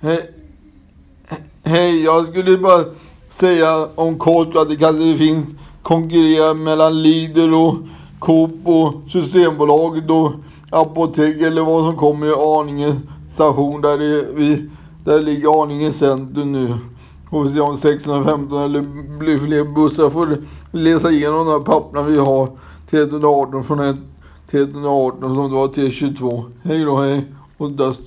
Hej, hej, jag skulle bara säga om kort att det kanske finns konkurrera mellan Lidl och Coop och Systembolaget och apotek eller vad som kommer i Arninge station där det, vi, där ligger Arninge centrum nu. Får vi se om 615 eller blir fler bussar. får läsa igenom de här papperna vi har. 318 från 1 till 118 som det var till 22. Hej då, hej. Och dust.